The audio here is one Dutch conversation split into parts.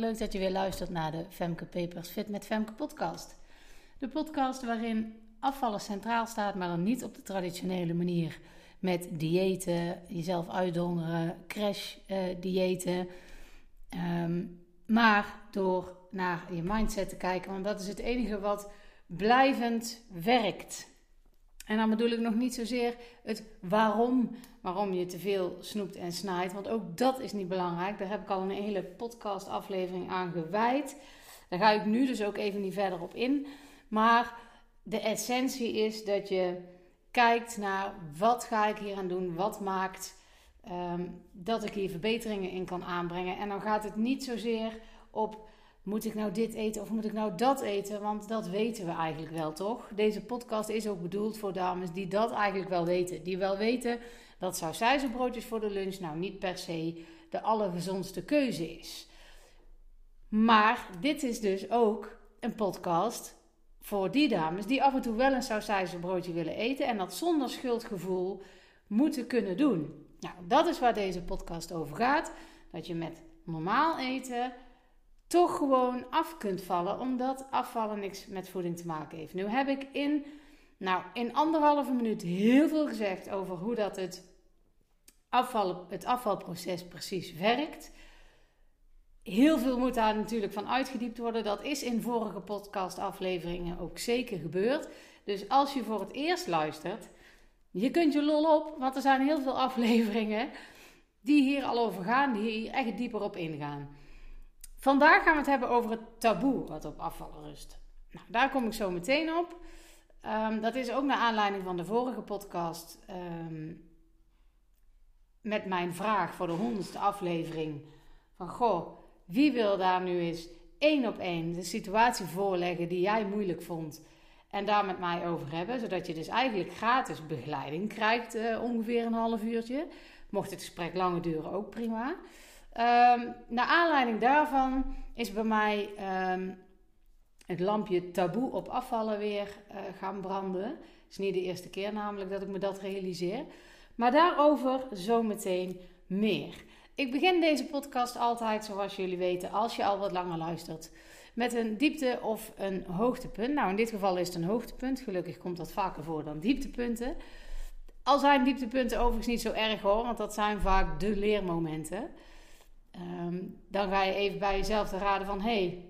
Leuk dat je weer luistert naar de Femke Papers Fit met Femke podcast. De podcast waarin afvallen centraal staat, maar dan niet op de traditionele manier. Met diëten, jezelf uitdongeren, crash uh, diëten. Ehm, maar door naar je mindset te kijken, want dat is het enige wat blijvend werkt. En dan bedoel ik nog niet zozeer het waarom, waarom je te veel snoept en snijdt. Want ook dat is niet belangrijk. Daar heb ik al een hele podcast aflevering aan gewijd. Daar ga ik nu dus ook even niet verder op in. Maar de essentie is dat je kijkt naar wat ga ik hier aan doen, wat maakt um, dat ik hier verbeteringen in kan aanbrengen. En dan gaat het niet zozeer op moet ik nou dit eten of moet ik nou dat eten? Want dat weten we eigenlijk wel, toch? Deze podcast is ook bedoeld voor dames die dat eigenlijk wel weten. Die wel weten dat sausijzenbroodjes voor de lunch nou niet per se de allergezondste keuze is. Maar dit is dus ook een podcast voor die dames die af en toe wel een sausijzenbroodje willen eten en dat zonder schuldgevoel moeten kunnen doen. Nou, dat is waar deze podcast over gaat. Dat je met normaal eten toch gewoon af kunt vallen, omdat afvallen niks met voeding te maken heeft. Nu heb ik in, nou, in anderhalve minuut heel veel gezegd over hoe dat het, afvallen, het afvalproces precies werkt. Heel veel moet daar natuurlijk van uitgediept worden. Dat is in vorige podcastafleveringen ook zeker gebeurd. Dus als je voor het eerst luistert, je kunt je lol op, want er zijn heel veel afleveringen die hier al over gaan, die hier echt dieper op ingaan. Vandaag gaan we het hebben over het taboe wat op afvallen rust. Nou, daar kom ik zo meteen op. Um, dat is ook naar aanleiding van de vorige podcast um, met mijn vraag voor de honderdste aflevering. Van goh, wie wil daar nu eens één op één de situatie voorleggen die jij moeilijk vond en daar met mij over hebben, zodat je dus eigenlijk gratis begeleiding krijgt, uh, ongeveer een half uurtje. Mocht het gesprek langer duren, ook prima. Um, naar aanleiding daarvan is bij mij um, het lampje taboe op afvallen weer uh, gaan branden. Het is niet de eerste keer namelijk dat ik me dat realiseer. Maar daarover zometeen meer. Ik begin deze podcast altijd, zoals jullie weten, als je al wat langer luistert, met een diepte of een hoogtepunt. Nou, in dit geval is het een hoogtepunt. Gelukkig komt dat vaker voor dan dieptepunten. Al zijn dieptepunten overigens niet zo erg hoor, want dat zijn vaak de leermomenten. Um, dan ga je even bij jezelf te raden van... hey,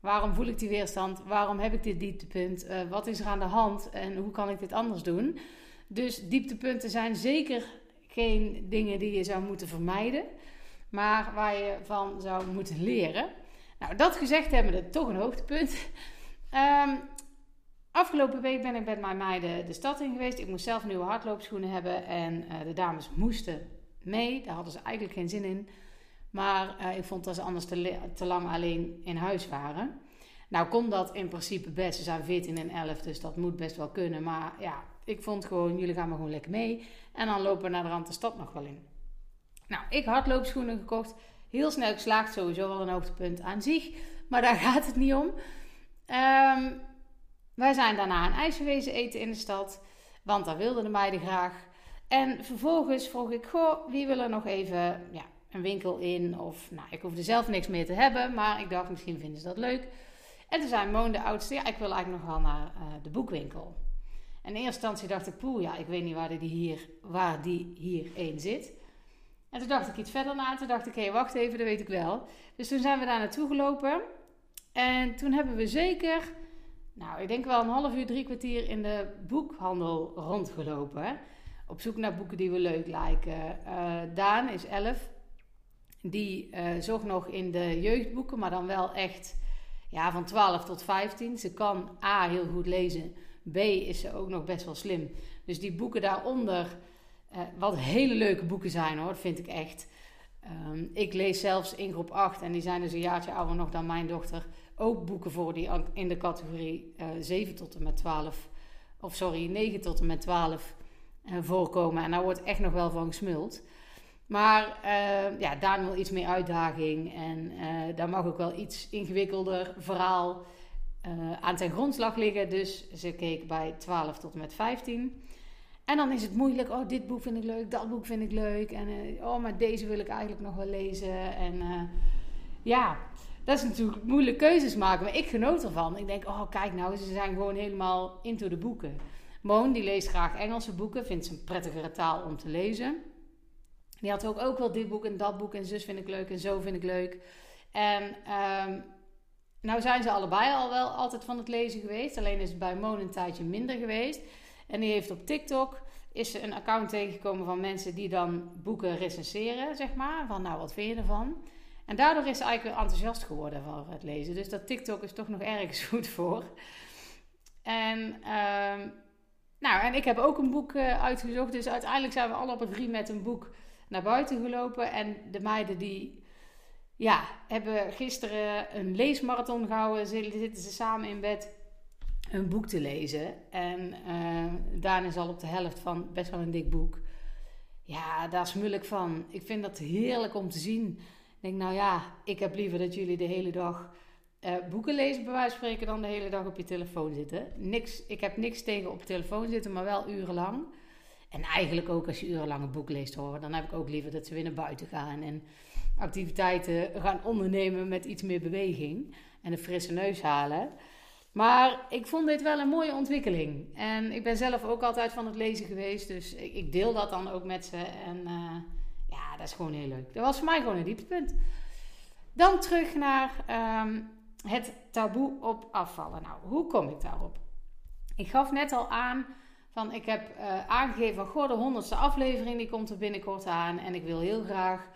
waarom voel ik die weerstand? Waarom heb ik dit dieptepunt? Uh, wat is er aan de hand? En hoe kan ik dit anders doen? Dus dieptepunten zijn zeker geen dingen die je zou moeten vermijden... maar waar je van zou moeten leren. Nou, dat gezegd hebben we toch een hoogtepunt. Um, Afgelopen week ben ik met mijn meiden de stad in geweest. Ik moest zelf nieuwe hardloopschoenen hebben en uh, de dames moesten mee. Daar hadden ze eigenlijk geen zin in. Maar uh, ik vond dat ze anders te, lang alleen in huis waren. Nou kon dat in principe best. Ze zijn 14 en 11, dus dat moet best wel kunnen. Maar ja, ik vond gewoon, jullie gaan maar gewoon lekker mee. En dan lopen we naar de rand de stad nog wel in. Nou, ik hardloopschoenen gekocht. Heel snel geslaagd, sowieso wel een hoogtepunt aan zich. Maar daar gaat het niet om. Um, wij zijn daarna een ijsverwezen eten in de stad. Want daar wilden de meiden graag. En vervolgens vroeg ik, goh, wie wil er nog even ja, een winkel in. Of, nou, ik hoefde zelf niks meer te hebben, maar ik dacht, misschien vinden ze dat leuk. En toen zei Moon de oudste, ja, ik wil eigenlijk nog wel naar uh, de boekwinkel. En in eerste instantie dacht ik, poeh, ja, ik weet niet waar die hier, waar die hier één zit. En toen dacht ik iets verder na. Toen dacht ik, hé, hey, wacht even, dat weet ik wel. Dus toen zijn we daar naartoe gelopen. En toen hebben we zeker, nou, ik denk wel een half uur, drie kwartier in de boekhandel rondgelopen. Op zoek naar boeken die we leuk lijken. Uh, Daan is elf die uh, zocht nog in de jeugdboeken, maar dan wel echt ja, van 12 tot 15. Ze kan A heel goed lezen, B is ze ook nog best wel slim. Dus die boeken daaronder, uh, wat hele leuke boeken zijn hoor, vind ik echt. Um, ik lees zelfs in groep 8, en die zijn dus een jaartje ouder nog dan mijn dochter, ook boeken voor die in de categorie uh, eh, 7 tot en met 12, of sorry, 9 tot en met 12 voorkomen. En daar wordt echt nog wel van gesmuld. Maar uh, ja, daar wil iets meer uitdaging en uh, daar mag ook wel iets ingewikkelder verhaal uh, aan ten grondslag liggen. Dus ze keek bij 12 tot en met 15. En dan is het moeilijk. Oh, dit boek vind ik leuk, dat boek vind ik leuk. En oh, maar deze wil ik eigenlijk nog wel lezen. En ja, dat is natuurlijk moeilijk keuzes maken. Maar ik genoot ervan. Ik denk, oh kijk nou, ze zijn gewoon helemaal into de boeken. Moon, die leest graag Engelse boeken. Vindt ze een prettigere taal om te lezen. Die had ook, ook wel dit boek en dat boek. En zus vind ik leuk en zo vind ik leuk. En um, nou zijn ze allebei al wel altijd van het lezen geweest. Alleen is het bij Moon een tijdje minder geweest. En die heeft op TikTok is een account tegengekomen van mensen die dan boeken recenseren, zeg maar. Van nou, wat vind je ervan? En daardoor is ze eigenlijk weer enthousiast geworden van het lezen. Dus dat TikTok is toch nog ergens goed voor. En, uh, nou, en ik heb ook een boek uh, uitgezocht. Dus uiteindelijk zijn we alle op het drie met een boek naar buiten gelopen. En de meiden die ja, hebben gisteren een leesmarathon gehouden. Zitten ze samen in bed een boek te lezen. En uh, Daan is al op de helft van best wel een dik boek. Ja, daar smul ik van. Ik vind dat heerlijk om te zien. Ik denk, nou ja, ik heb liever dat jullie de hele dag uh, boeken lezen, bij spreken, dan de hele dag op je telefoon zitten. Niks, ik heb niks tegen op telefoon zitten, maar wel urenlang. En eigenlijk ook als je urenlang een boek leest hoor, dan heb ik ook liever dat ze weer naar buiten gaan en activiteiten gaan ondernemen met iets meer beweging en een frisse neus halen. Maar ik vond dit wel een mooie ontwikkeling. En ik ben zelf ook altijd van het lezen geweest. Dus ik, deel dat dan ook met ze. En uh, ja, dat is gewoon heel leuk. Dat was voor mij gewoon een dieptepunt. Dan terug naar um, het taboe op afvallen. Nou, hoe kom ik daarop? Ik gaf net al aan van ik heb uh, aangegeven van goh, de honderdste aflevering die komt er binnenkort aan. En ik wil heel graag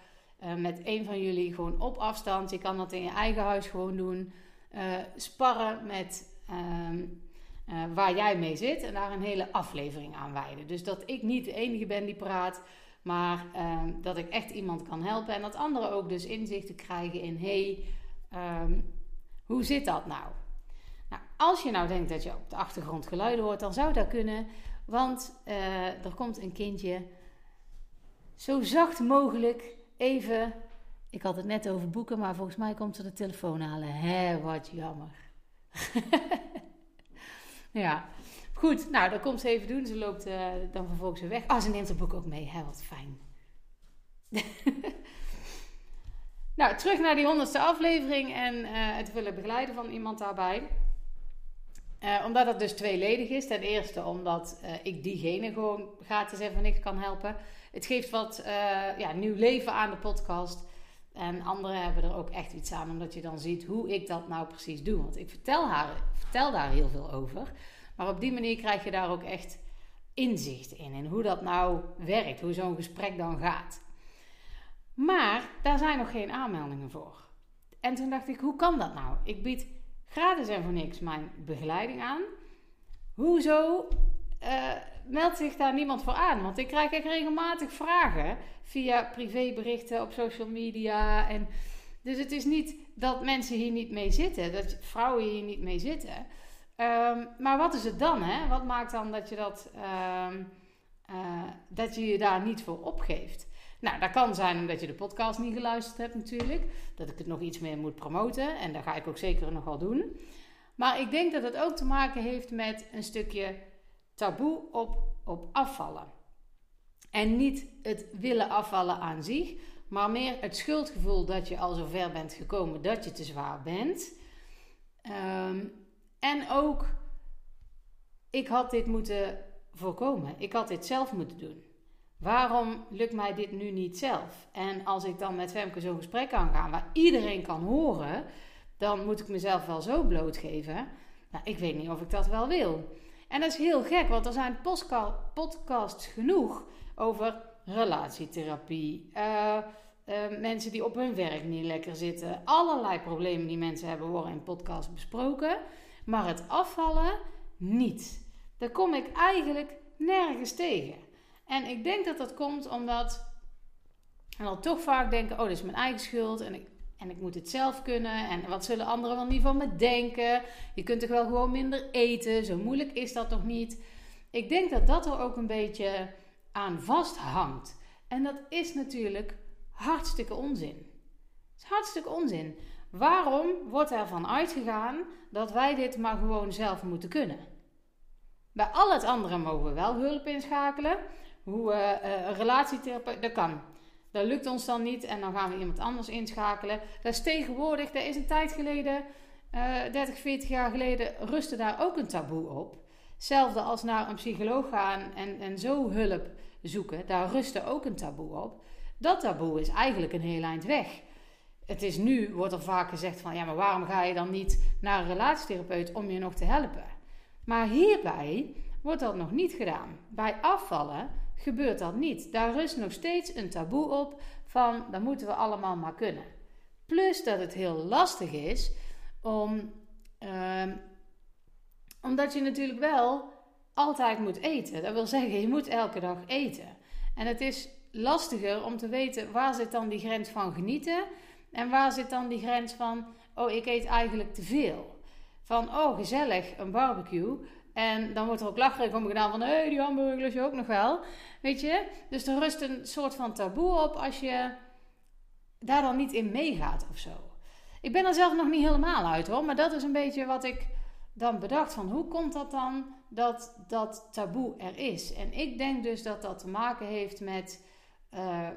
uh, met een van jullie gewoon op afstand. Je kan dat in je eigen huis gewoon doen. Uh, sparren met uh, waar jij mee zit en daar een hele aflevering aan wijden. Dus dat ik niet de enige ben die praat, maar uh, dat ik echt iemand kan helpen en dat anderen ook dus inzichten krijgen in hey, um, hoe zit dat nou? Nou, als je nou denkt dat je op de achtergrond geluiden hoort, dan zou dat kunnen, want uh, er komt een kindje zo zacht mogelijk even. Ik had het net over boeken, maar volgens mij komt ze de telefoon halen. Hé, wat jammer. ja, goed. Nou, dat komt ze even doen. Ze loopt uh, dan vervolgens weer weg. Ah, oh, ze neemt het boek ook mee. Hè, wat fijn. nou, terug naar die honderdste aflevering en uh, het willen begeleiden van iemand daarbij. Uh, omdat het dus tweeledig is. Ten eerste omdat ik diegene gewoon gratis en van niks kan helpen. Het geeft wat ja, nieuw leven aan de podcast. En anderen hebben er ook echt iets aan, omdat je dan ziet hoe ik dat nou precies doe. Want ik vertel, haar, vertel daar heel veel over. Maar op die manier krijg je daar ook echt inzicht in. En hoe dat nou werkt, hoe zo'n gesprek dan gaat. Maar daar zijn nog geen aanmeldingen voor. En toen dacht ik, hoe kan dat nou? Ik bied gratis en voor niks mijn begeleiding aan. Hoezo uh, meldt zich daar niemand voor aan? Want ik krijg echt regelmatig vragen via privéberichten op social media. En, dus het is niet dat mensen hier niet mee zitten, dat vrouwen hier niet mee zitten. Um, maar wat is het dan? Hè? Wat maakt dan dat je, dat, um, uh, dat je je daar niet voor opgeeft? Nou, dat kan zijn omdat je de podcast niet geluisterd hebt natuurlijk. Dat ik het nog iets meer moet promoten. En dat ga ik ook zeker nog wel doen. Maar ik denk dat het ook te maken heeft met een stukje taboe op, op afvallen. En niet het willen afvallen aan zich, maar meer het schuldgevoel dat je al zo ver bent gekomen dat je te zwaar bent. Um, en ook, ik had dit moeten voorkomen. Ik had dit zelf moeten doen. Waarom lukt mij dit nu niet zelf? En als ik dan met Femke zo'n gesprek ga, waar iedereen kan horen, dan moet ik mezelf wel zo blootgeven. Nou, ik weet niet of ik dat wel wil. En dat is heel gek, want er zijn podcasts genoeg over relatietherapie. Uh, uh, mensen die op hun werk niet lekker zitten. Allerlei problemen die mensen hebben worden in podcasts besproken. Maar het afvallen niet. Daar kom ik eigenlijk nergens tegen. En ik denk dat dat komt omdat we dan toch vaak denken: oh, dit is mijn eigen schuld. En ik, en ik moet het zelf kunnen. En wat zullen anderen wel niet van me denken? Je kunt toch wel gewoon minder eten. Zo moeilijk is dat toch niet? Ik denk dat dat er ook een beetje aan vasthangt. En dat is natuurlijk hartstikke onzin. Het is hartstikke onzin. Waarom wordt ervan uitgegaan dat wij dit maar gewoon zelf moeten kunnen? Bij al het andere mogen we wel hulp inschakelen. Hoe uh, een relatietherapeut, dat kan. Dat lukt ons dan niet en dan gaan we iemand anders inschakelen. Dat is tegenwoordig, dat is een tijd geleden, uh, 30, 40 jaar geleden, rustte daar ook een taboe op. Hetzelfde als naar een psycholoog gaan en, en zo hulp zoeken, daar rustte ook een taboe op. Dat taboe is eigenlijk een heel eind weg. Het is nu, wordt er vaak gezegd van, ja, maar waarom ga je dan niet naar een relatietherapeut om je nog te helpen? Maar hierbij wordt dat nog niet gedaan. Bij afvallen gebeurt dat niet. Daar rust nog steeds een taboe op van, dat moeten we allemaal maar kunnen. Plus dat het heel lastig is om, uh, omdat je natuurlijk wel altijd moet eten. Dat wil zeggen, je moet elke dag eten. En het is lastiger om te weten waar zit dan die grens van genieten en waar zit dan die grens van, oh ik eet eigenlijk te veel. Van, oh gezellig, een barbecue. En dan wordt er ook lacherig om gedaan van, hé, hey, die hamburger lust je ook nog wel. Weet je? Dus er rust een soort van taboe op als je daar dan niet in meegaat of zo. Ik ben er zelf nog niet helemaal uit hoor, maar dat is een beetje wat ik dan bedacht van hoe komt dat dan dat dat taboe er is. En ik denk dus dat dat te maken heeft met uh,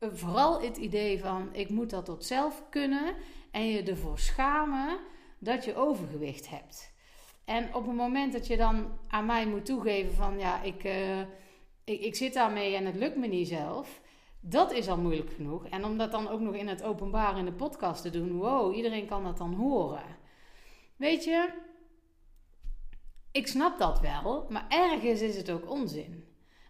vooral het idee van ik moet dat tot zelf kunnen en je ervoor schamen dat je overgewicht hebt. En op het moment dat je dan aan mij moet toegeven van ja, ik, uh, ik, ik zit daarmee en het lukt me niet zelf. Dat is al moeilijk genoeg. En om dat dan ook nog in het openbaar in de podcast te doen, wow, iedereen kan dat dan horen. Weet je, ik snap dat wel, maar ergens is het ook onzin.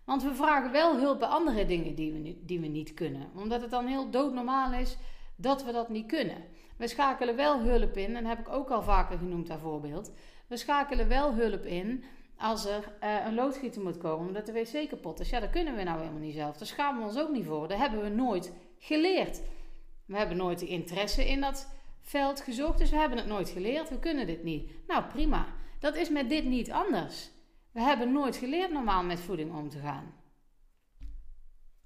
Want we vragen wel hulp bij andere dingen die we, die we niet kunnen. Omdat het dan heel doodnormaal is dat we dat niet kunnen. We schakelen wel hulp in, en dat heb ik ook al vaker genoemd, dat voorbeeld. We schakelen wel hulp in als er uh, een loodgieter moet komen omdat de wc kapot is. Ja, dat kunnen we nou helemaal niet zelf. Daar schamen we ons ook niet voor. Dat hebben we nooit geleerd. We hebben nooit de interesse in dat veld gezocht, dus we hebben het nooit geleerd. We kunnen dit niet. Nou, prima. Dat is met dit niet anders. We hebben nooit geleerd normaal met voeding om te gaan.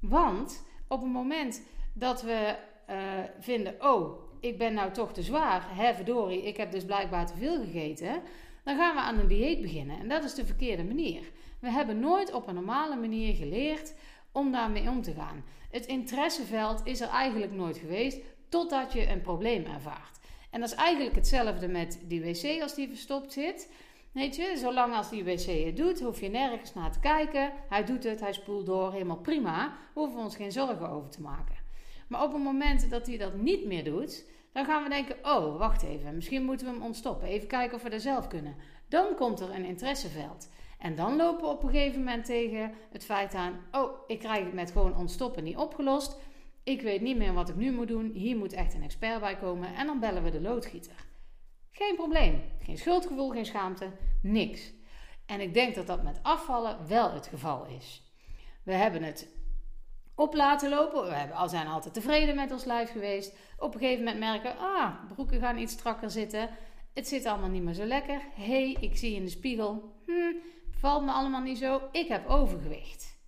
Want op het moment dat we uh, vinden, oh, ik ben nou toch te zwaar, hè verdorie, ik heb dus blijkbaar te veel gegeten, dan gaan we aan een dieet beginnen. En dat is de verkeerde manier. We hebben nooit op een normale manier geleerd om daarmee om te gaan. Het interesseveld is er eigenlijk nooit geweest totdat je een probleem ervaart. En dat is eigenlijk hetzelfde met die wc als die verstopt zit. Weet je, zolang als die wc het doet, hoef je nergens naar te kijken. Hij doet het, hij spoelt door, helemaal prima. Hoeven we ons geen zorgen over te maken. Maar op het moment dat hij dat niet meer doet, dan gaan we denken: oh, wacht even, misschien moeten we hem ontstoppen. Even kijken of we dat zelf kunnen. Dan komt er een interesseveld. En dan lopen we op een gegeven moment tegen het feit aan: oh, ik krijg het met gewoon ontstoppen niet opgelost. Ik weet niet meer wat ik nu moet doen. Hier moet echt een expert bij komen. En dan bellen we de loodgieter. Geen probleem. Geen schuldgevoel, geen schaamte, niks. En ik denk dat dat met afvallen wel het geval is. We hebben het op laten lopen. We hebben, zijn altijd tevreden met ons lijf geweest. Op een gegeven moment merken, ah, broeken gaan iets strakker zitten. Het zit allemaal niet meer zo lekker. hey, ik zie in de spiegel, hm, valt me allemaal niet zo. Ik heb overgewicht.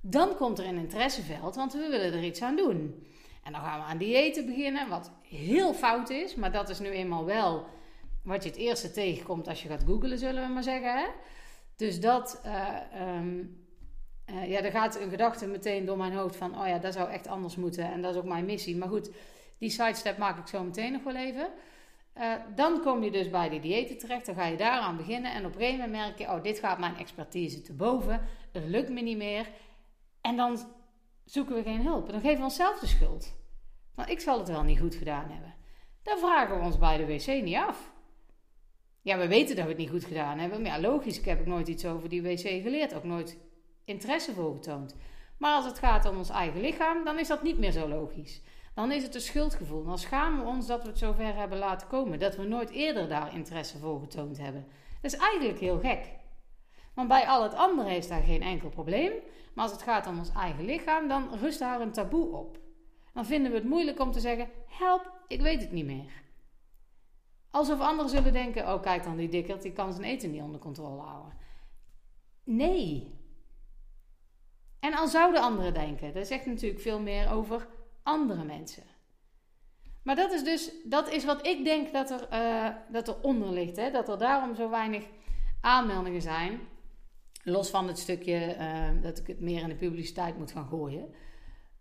Dan komt er een interesseveld, want we willen er iets aan doen. En dan gaan we aan diëten beginnen, wat heel fout is. Maar dat is nu eenmaal wel wat je het eerste tegenkomt als je gaat googlen, zullen we maar zeggen. Hè? Dus dat, uh, um, uh, ja, er gaat een gedachte meteen door mijn hoofd van, oh ja, dat zou echt anders moeten en dat is ook mijn missie. Maar goed, die sidestep maak ik zo meteen nog wel even. Uh, dan kom je dus bij die diëten terecht, dan ga je daaraan beginnen en op een gegeven moment merk je, oh, dit gaat mijn expertise te boven, het lukt me niet meer. En dan zoeken we geen hulp. En dan geven we onszelf de schuld. Maar ik zal het wel niet goed gedaan hebben. Dan vragen we ons bij de wc niet af. Ja, we weten dat we het niet goed gedaan hebben. Maar ja, logisch, ik heb ook nooit iets over die wc geleerd. Ook nooit interesse voor getoond. Maar als het gaat om ons eigen lichaam, dan is dat niet meer zo logisch. Dan is het een schuldgevoel. Dan schamen we ons dat we het zover hebben laten komen. Dat we nooit eerder daar interesse voor getoond hebben. Dat is eigenlijk heel gek. Want bij al het andere is daar geen enkel probleem. Maar als het gaat om ons eigen lichaam, dan rust daar een taboe op. Dan vinden we het moeilijk om te zeggen: help, ik weet het niet meer. Alsof anderen zullen denken: oh, kijk dan, die dikker, die kan zijn eten niet onder controle houden. Nee. En al zouden anderen denken, dat zegt natuurlijk veel meer over andere mensen. Maar dat is dus, dat is wat ik denk dat er, uh, dat er onder ligt. Hè? Dat er daarom zo weinig aanmeldingen zijn. Los van het stukje uh, dat ik het meer in de publiciteit moet gaan gooien.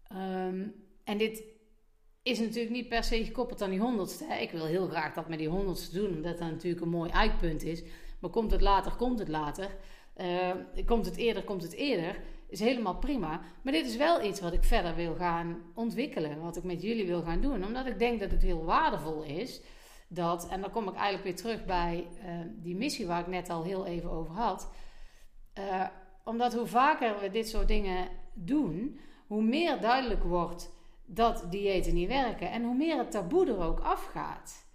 Ehm, en dit is natuurlijk niet per se gekoppeld aan die honderdste. Hè. Ik wil heel graag dat met die honderdste doen, omdat dat natuurlijk een mooi eikpunt is. Maar komt het later, komt het later. Uh, komt het eerder, komt het eerder. Is helemaal prima. Maar dit is wel iets wat ik verder wil gaan ontwikkelen. Wat ik met jullie wil gaan doen. Omdat ik denk dat het heel waardevol is. Dat, en dan kom ik eigenlijk weer terug bij uh, die missie waar ik net al heel even over had. Uh, omdat hoe vaker we dit soort dingen doen, hoe meer duidelijk wordt dat diëten niet werken. En hoe meer het taboe er ook afgaat.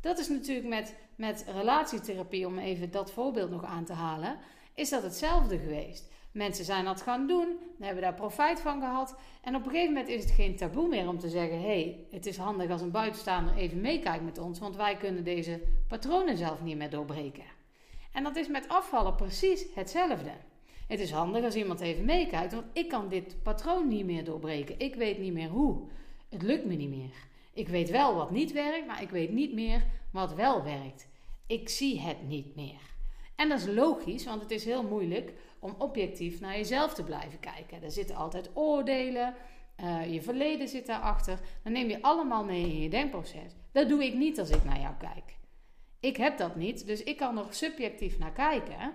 Dat is natuurlijk met, met relatietherapie, om even dat voorbeeld nog aan te halen, is dat hetzelfde geweest. Mensen zijn dat gaan doen, hebben daar profijt van gehad. En op een gegeven moment is het geen taboe meer om te zeggen: hé, hey, het is handig als een buitenstaander even meekijkt met ons, want wij kunnen deze patronen zelf niet meer doorbreken. En dat is met afvallen precies hetzelfde. Het is handig als iemand even meekijkt, want ik kan dit patroon niet meer doorbreken. Ik weet niet meer hoe. Het lukt me niet meer. Ik weet wel wat niet werkt, maar ik weet niet meer wat wel werkt. Ik zie het niet meer. En dat is logisch, want het is heel moeilijk om objectief naar jezelf te blijven kijken. Er zitten altijd oordelen, uh, je verleden zit daarachter. Dan neem je allemaal mee in je denkproces. Dat doe ik niet als ik naar jou kijk. Ik heb dat niet, dus ik kan er subjectief naar kijken.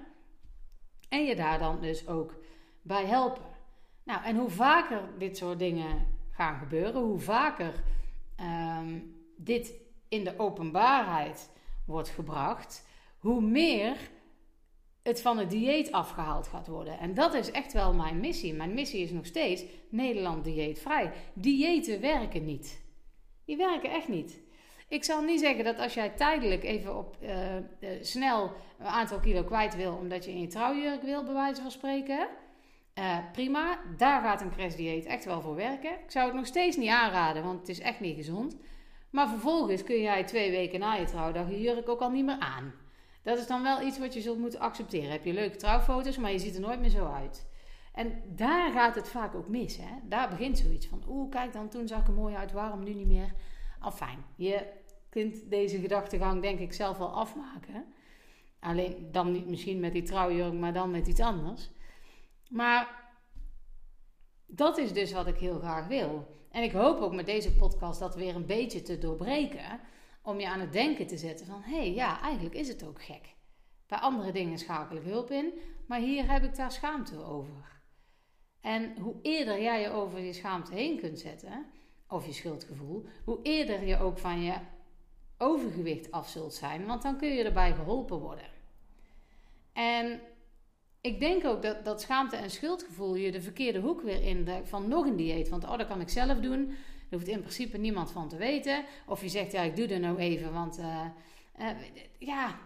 En je daar dan dus ook bij helpen. Nou, en hoe vaker dit soort dingen gaan gebeuren, hoe vaker um, dit in de openbaarheid wordt gebracht, hoe meer het van het dieet afgehaald gaat worden. En dat is echt wel mijn missie. Mijn missie is nog steeds Nederland dieetvrij. Diëten werken niet. Die werken echt niet. Ik zal niet zeggen dat als jij tijdelijk even op uh, uh, snel een aantal kilo kwijt wil, omdat je in je trouwjurk wil, bij wijze van spreken. Uh, prima, daar gaat een crashdieet echt wel voor werken. Ik zou het nog steeds niet aanraden, want het is echt niet gezond. Maar vervolgens kun jij twee weken na je trouwdag je jurk ook al niet meer aan. Dat is dan wel iets wat je zult moeten accepteren. Heb je leuke trouwfoto's, maar je ziet er nooit meer zo uit. En daar gaat het vaak ook mis. Hè? Daar begint zoiets van: oeh, kijk dan, toen zag ik er mooi uit, waarom nu niet meer? Afijn, je kunt deze gedachtegang denk ik zelf wel afmaken. Alleen dan niet misschien met die trouwjurk, maar dan met iets anders. Maar dat is dus wat ik heel graag wil. En ik hoop ook met deze podcast dat weer een beetje te doorbreken. Om je aan het denken te zetten van, hé, hey, ja, eigenlijk is het ook gek. Bij andere dingen schakel ik hulp in, maar hier heb ik daar schaamte over. En hoe eerder jij je over je schaamte heen kunt zetten, of je schuldgevoel, hoe eerder je ook van je overgewicht af zult zijn, want dan kun je erbij geholpen worden. En ik denk ook dat, dat schaamte en schuldgevoel je de verkeerde hoek weer in van nog een dieet. Want oh, dat kan ik zelf doen. Hoeft in principe niemand van te weten. Of je zegt, ja, ik doe er nou even, want uh, uh, ja,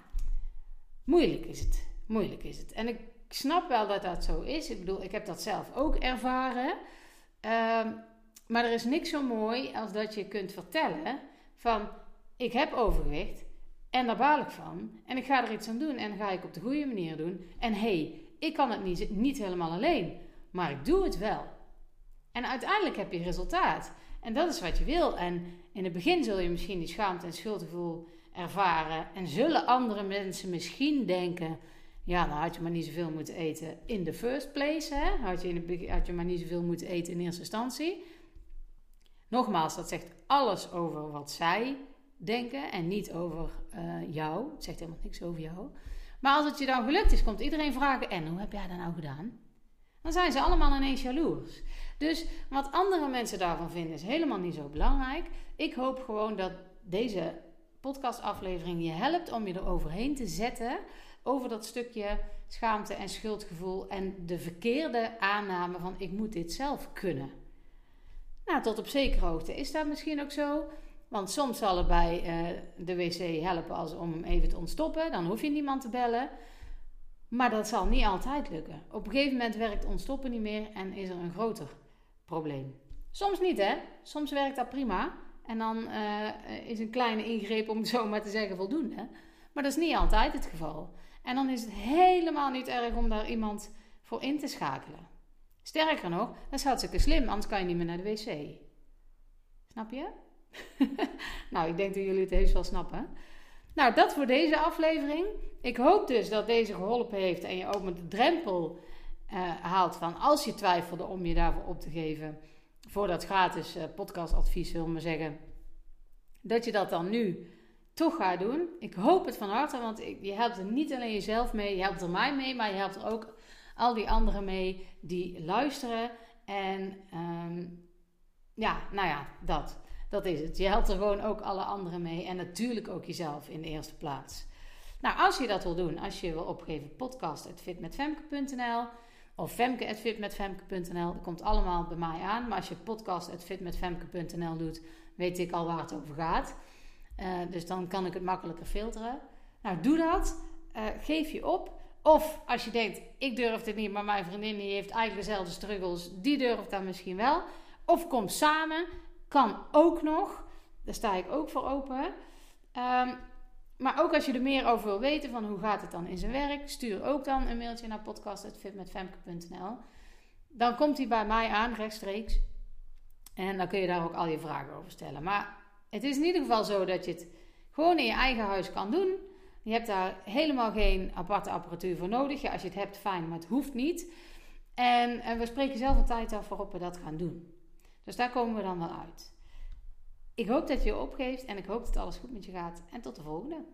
moeilijk is het. Moeilijk is het. En ik snap wel dat dat zo is. Ik bedoel, ik heb dat zelf ook ervaren. Uh, maar er is niks zo mooi als dat je kunt vertellen van ik heb overgewicht en daar baal ik van. En ik ga er iets aan doen en ga ik op de goede manier doen. En hé, hey, ik kan het niet, niet helemaal alleen, maar ik doe het wel. En uiteindelijk heb je resultaat. En dat is wat je wil. En in het begin zul je misschien die schaamte en schuldgevoel ervaren. En zullen andere mensen misschien denken: ja, dan had je maar niet zoveel moeten eten in the first place. Hè? Had, je in het, had je maar niet zoveel moeten eten in eerste instantie. Nogmaals, dat zegt alles over wat zij denken en niet over uh, jou. Het zegt helemaal niks over jou. Maar als het je dan gelukt is, komt iedereen vragen: en hoe heb jij dat nou gedaan? Dan zijn ze allemaal ineens jaloers. Dus wat andere mensen daarvan vinden is helemaal niet zo belangrijk. Ik hoop gewoon dat deze podcastaflevering je helpt om je er overheen te zetten. Over dat stukje schaamte en schuldgevoel en de verkeerde aanname van ik moet dit zelf kunnen. Nou, tot op zekere hoogte is dat misschien ook zo. Want soms zal het bij uh, de wc helpen als om even te ontstoppen. Dan hoef je niemand te bellen. Maar dat zal niet altijd lukken. Op een gegeven moment werkt ontstoppen niet meer en is er een groter probleem. Soms niet, hè? Soms werkt dat prima. En dan uh, is een kleine ingreep, om het zo maar te zeggen, voldoende. Maar dat is niet altijd het geval. En dan is het helemaal niet erg om daar iemand voor in te schakelen. Sterker nog, dat is hartstikke slim, anders kan je niet meer naar de wc. Snap je? nou, ik denk dat jullie het heus wel snappen. Nou, dat voor deze aflevering. Ik hoop dus dat deze geholpen heeft en je ook met de drempel uh, haalt van als je twijfelde om je daarvoor op te geven. voor dat gratis uh, podcastadvies, wil maar zeggen, dat je dat dan nu toch gaat doen. Ik hoop het van harte, want je helpt er niet alleen jezelf mee, je helpt er mij mee, maar je helpt er ook al die anderen mee die luisteren. En ehm, ja, nou ja, dat. Dat is het. Je helpt er gewoon ook alle anderen mee. En natuurlijk ook jezelf in de eerste plaats. Nou, als je dat wil doen, als je wil opgeven, podcast.fitmetfemke.nl of femke.fitmetfemke.nl. Dat komt allemaal bij mij aan. Maar als je podcast.fitmetfemke.nl doet, weet ik al waar het over gaat. Uh, dus dan kan ik het makkelijker filteren. Nou, doe dat. Uh, geef je op. Of als je denkt, ik durf het niet, maar mijn vriendin die heeft eigenlijk dezelfde struggles, die durft dat misschien wel. Of kom samen, kan ook nog. Daar sta ik ook voor open. Um, maar ook als je er meer over wil weten van hoe gaat het dan in zijn werk, stuur ook dan een mailtje naar podcast.fitmetfemke.nl. Dan komt hij bij mij aan rechtstreeks. En dan kun je daar ook al je vragen over stellen. Maar het is in ieder geval zo dat je het gewoon in je eigen huis kan doen. Je hebt daar helemaal geen aparte apparatuur voor nodig. Ja, als je het hebt, fijn, maar het hoeft niet. En, en we spreken zelf een tijd af waarop we dat gaan doen. Dus daar komen we dan wel uit. Ik hoop dat je opgeeft en ik hoop dat alles goed met je gaat. En tot de volgende.